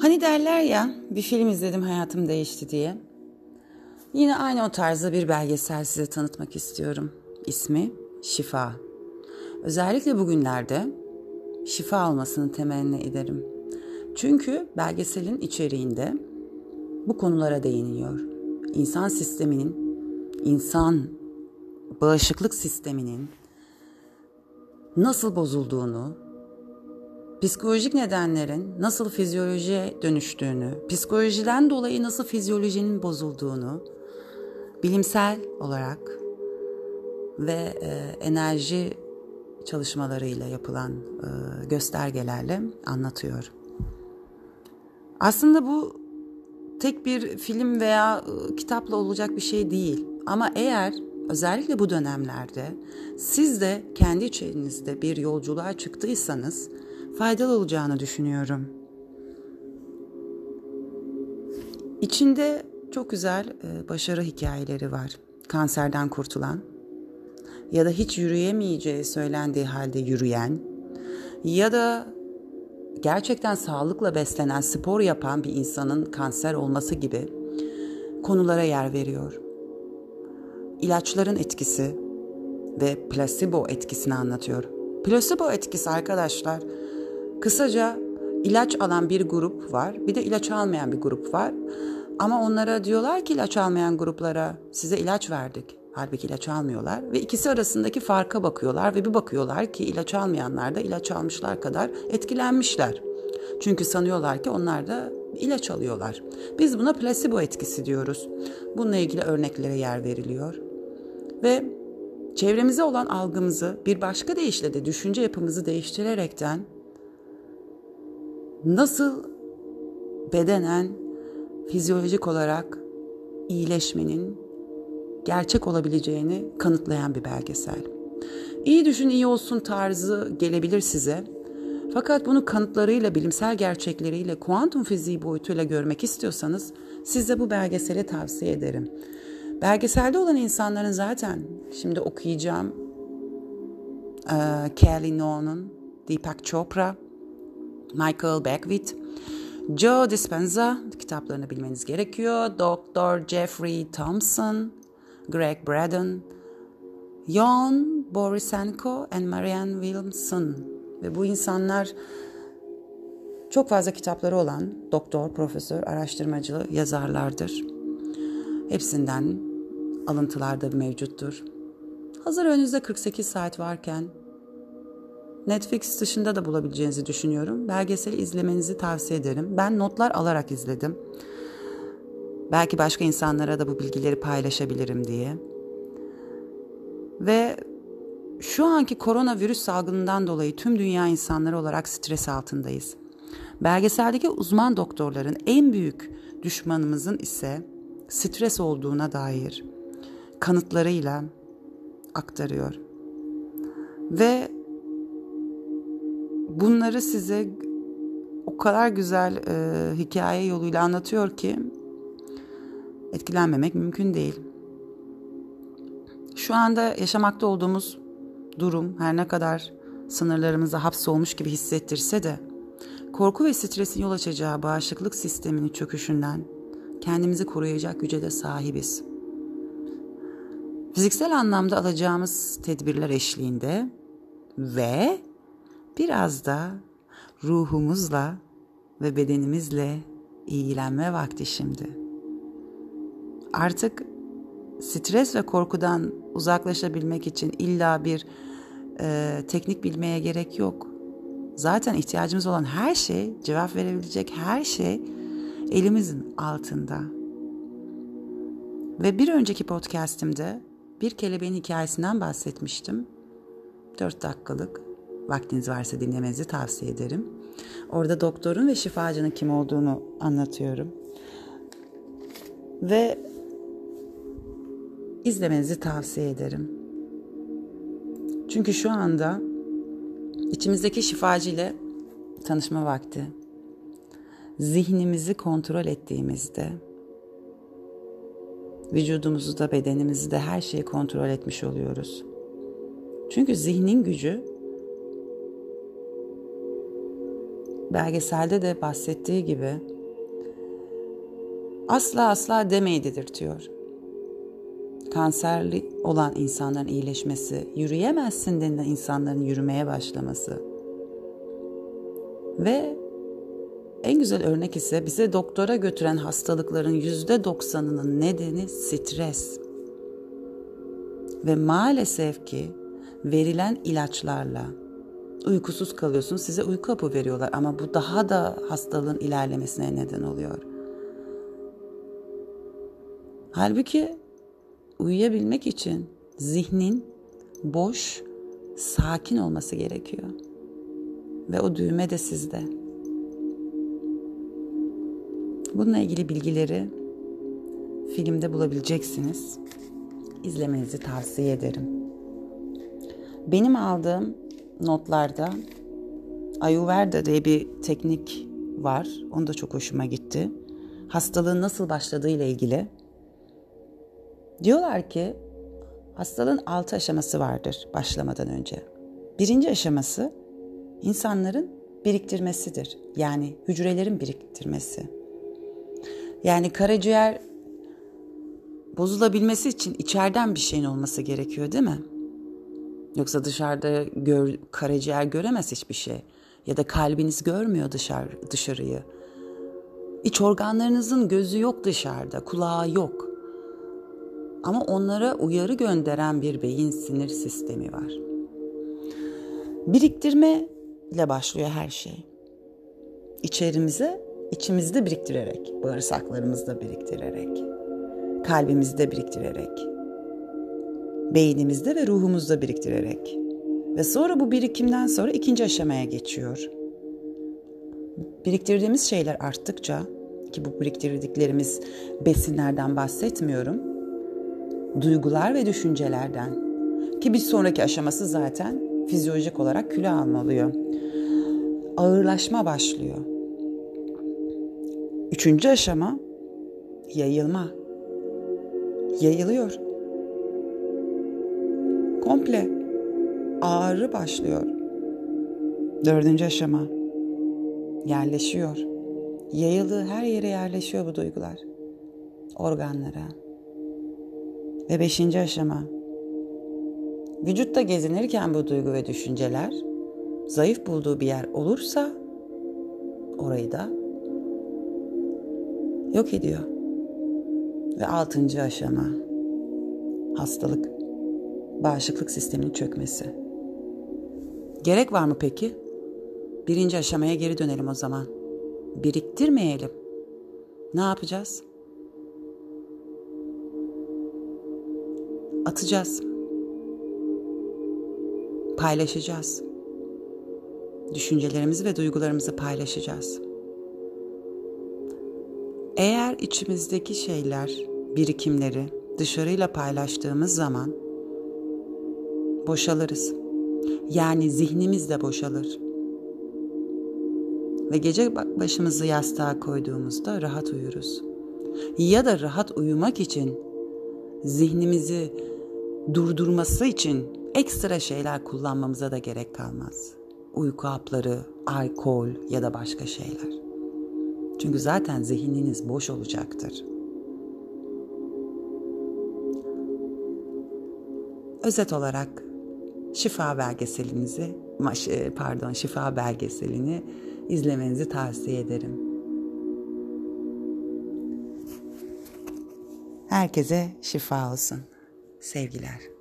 Hani derler ya bir film izledim hayatım değişti diye. Yine aynı o tarzda bir belgesel size tanıtmak istiyorum. İsmi Şifa. Özellikle bugünlerde şifa olmasını temenni ederim. Çünkü belgeselin içeriğinde bu konulara değiniliyor. İnsan sisteminin, insan bağışıklık sisteminin nasıl bozulduğunu, psikolojik nedenlerin nasıl fizyolojiye dönüştüğünü, psikolojiden dolayı nasıl fizyolojinin bozulduğunu bilimsel olarak ve e, enerji çalışmalarıyla yapılan e, göstergelerle anlatıyor. Aslında bu tek bir film veya e, kitapla olacak bir şey değil. Ama eğer özellikle bu dönemlerde siz de kendi içerinizde bir yolculuğa çıktıysanız faydalı olacağını düşünüyorum. İçinde çok güzel e, başarı hikayeleri var. Kanserden kurtulan ya da hiç yürüyemeyeceği söylendiği halde yürüyen ya da gerçekten sağlıkla beslenen, spor yapan bir insanın kanser olması gibi konulara yer veriyor. İlaçların etkisi ve placebo etkisini anlatıyor. Placebo etkisi arkadaşlar kısaca ilaç alan bir grup var, bir de ilaç almayan bir grup var. Ama onlara diyorlar ki ilaç almayan gruplara size ilaç verdik. Halbuki ilaç almıyorlar ve ikisi arasındaki farka bakıyorlar ve bir bakıyorlar ki ilaç almayanlar da ilaç almışlar kadar etkilenmişler. Çünkü sanıyorlar ki onlar da ilaç alıyorlar. Biz buna placebo etkisi diyoruz. Bununla ilgili örneklere yer veriliyor. Ve çevremize olan algımızı bir başka deyişle de düşünce yapımızı değiştirerekten nasıl bedenen, fizyolojik olarak iyileşmenin gerçek olabileceğini kanıtlayan bir belgesel. İyi düşün iyi olsun tarzı gelebilir size. Fakat bunu kanıtlarıyla, bilimsel gerçekleriyle, kuantum fiziği boyutuyla görmek istiyorsanız size bu belgeseli tavsiye ederim. Belgeselde olan insanların zaten şimdi okuyacağım Kelly Noon'un, Deepak Chopra, Michael Beckwith, Joe Dispenza kitaplarını bilmeniz gerekiyor. Dr. Jeffrey Thompson, Greg Braden, Jon Borisenko and Marianne Williamson ve bu insanlar çok fazla kitapları olan doktor, profesör, araştırmacı yazarlardır. Hepsinden alıntılar da mevcuttur. Hazır önünüzde 48 saat varken Netflix dışında da bulabileceğinizi düşünüyorum. Belgeseli izlemenizi tavsiye ederim. Ben notlar alarak izledim. Belki başka insanlara da bu bilgileri paylaşabilirim diye. Ve şu anki koronavirüs salgınından dolayı tüm dünya insanları olarak stres altındayız. Belgeseldeki uzman doktorların en büyük düşmanımızın ise stres olduğuna dair kanıtlarıyla aktarıyor. Ve bunları size o kadar güzel e, hikaye yoluyla anlatıyor ki etkilenmemek mümkün değil. Şu anda yaşamakta olduğumuz durum her ne kadar sınırlarımızda hapsolmuş gibi hissettirse de korku ve stresin yol açacağı bağışıklık sisteminin çöküşünden kendimizi koruyacak güce de sahibiz. Fiziksel anlamda alacağımız tedbirler eşliğinde ve biraz da ruhumuzla ve bedenimizle ilgilenme vakti şimdi. Artık stres ve korkudan uzaklaşabilmek için illa bir e, teknik bilmeye gerek yok. Zaten ihtiyacımız olan her şey, cevap verebilecek her şey elimizin altında. Ve bir önceki podcastimde bir kelebeğin hikayesinden bahsetmiştim. 4 dakikalık vaktiniz varsa dinlemenizi tavsiye ederim. Orada doktorun ve şifacının kim olduğunu anlatıyorum. Ve izlemenizi tavsiye ederim. Çünkü şu anda içimizdeki şifacı ile tanışma vakti. Zihnimizi kontrol ettiğimizde vücudumuzu da bedenimizi de her şeyi kontrol etmiş oluyoruz. Çünkü zihnin gücü belgeselde de bahsettiği gibi asla asla demeyi dedirtiyor. Kanserli olan insanların iyileşmesi, yürüyemezsin denilen insanların yürümeye başlaması. Ve en güzel örnek ise bize doktora götüren hastalıkların yüzde doksanının nedeni stres. Ve maalesef ki verilen ilaçlarla uykusuz kalıyorsun. Size uyku hapı veriyorlar ama bu daha da hastalığın ilerlemesine neden oluyor. Halbuki uyuyabilmek için zihnin boş, sakin olması gerekiyor. Ve o düğme de sizde. Bununla ilgili bilgileri filmde bulabileceksiniz. İzlemenizi tavsiye ederim. Benim aldığım notlarda Ayurveda diye bir teknik var. Onu da çok hoşuma gitti. Hastalığın nasıl başladığı ile ilgili. Diyorlar ki hastalığın altı aşaması vardır başlamadan önce. Birinci aşaması insanların biriktirmesidir. Yani hücrelerin biriktirmesi. Yani karaciğer bozulabilmesi için içeriden bir şeyin olması gerekiyor değil mi? Yoksa dışarıda gör, karaciğer göremez hiçbir şey. Ya da kalbiniz görmüyor dışarı, dışarıyı. İç organlarınızın gözü yok dışarıda, kulağı yok. Ama onlara uyarı gönderen bir beyin sinir sistemi var. Biriktirme ile başlıyor her şey. İçerimize, içimizde biriktirerek, bağırsaklarımızda biriktirerek, kalbimizde biriktirerek, beynimizde ve ruhumuzda biriktirerek. Ve sonra bu birikimden sonra ikinci aşamaya geçiyor. Biriktirdiğimiz şeyler arttıkça ki bu biriktirdiklerimiz besinlerden bahsetmiyorum. Duygular ve düşüncelerden ki bir sonraki aşaması zaten fizyolojik olarak kilo alma oluyor. Ağırlaşma başlıyor. Üçüncü aşama yayılma. Yayılıyor komple ağrı başlıyor. Dördüncü aşama yerleşiyor. Yayıldığı her yere yerleşiyor bu duygular. Organlara. Ve beşinci aşama vücutta gezinirken bu duygu ve düşünceler zayıf bulduğu bir yer olursa orayı da yok ediyor. Ve altıncı aşama hastalık bağışıklık sisteminin çökmesi. Gerek var mı peki? Birinci aşamaya geri dönelim o zaman. Biriktirmeyelim. Ne yapacağız? Atacağız. Paylaşacağız. Düşüncelerimizi ve duygularımızı paylaşacağız. Eğer içimizdeki şeyler, birikimleri dışarıyla paylaştığımız zaman boşalırız. Yani zihnimiz de boşalır. Ve gece başımızı yastığa koyduğumuzda rahat uyuruz. Ya da rahat uyumak için zihnimizi durdurması için ekstra şeyler kullanmamıza da gerek kalmaz. Uyku hapları, alkol ya da başka şeyler. Çünkü zaten zihniniz boş olacaktır. Özet olarak şifa belgeselinizi e, pardon şifa belgeselini izlemenizi tavsiye ederim. Herkese şifa olsun. Sevgiler.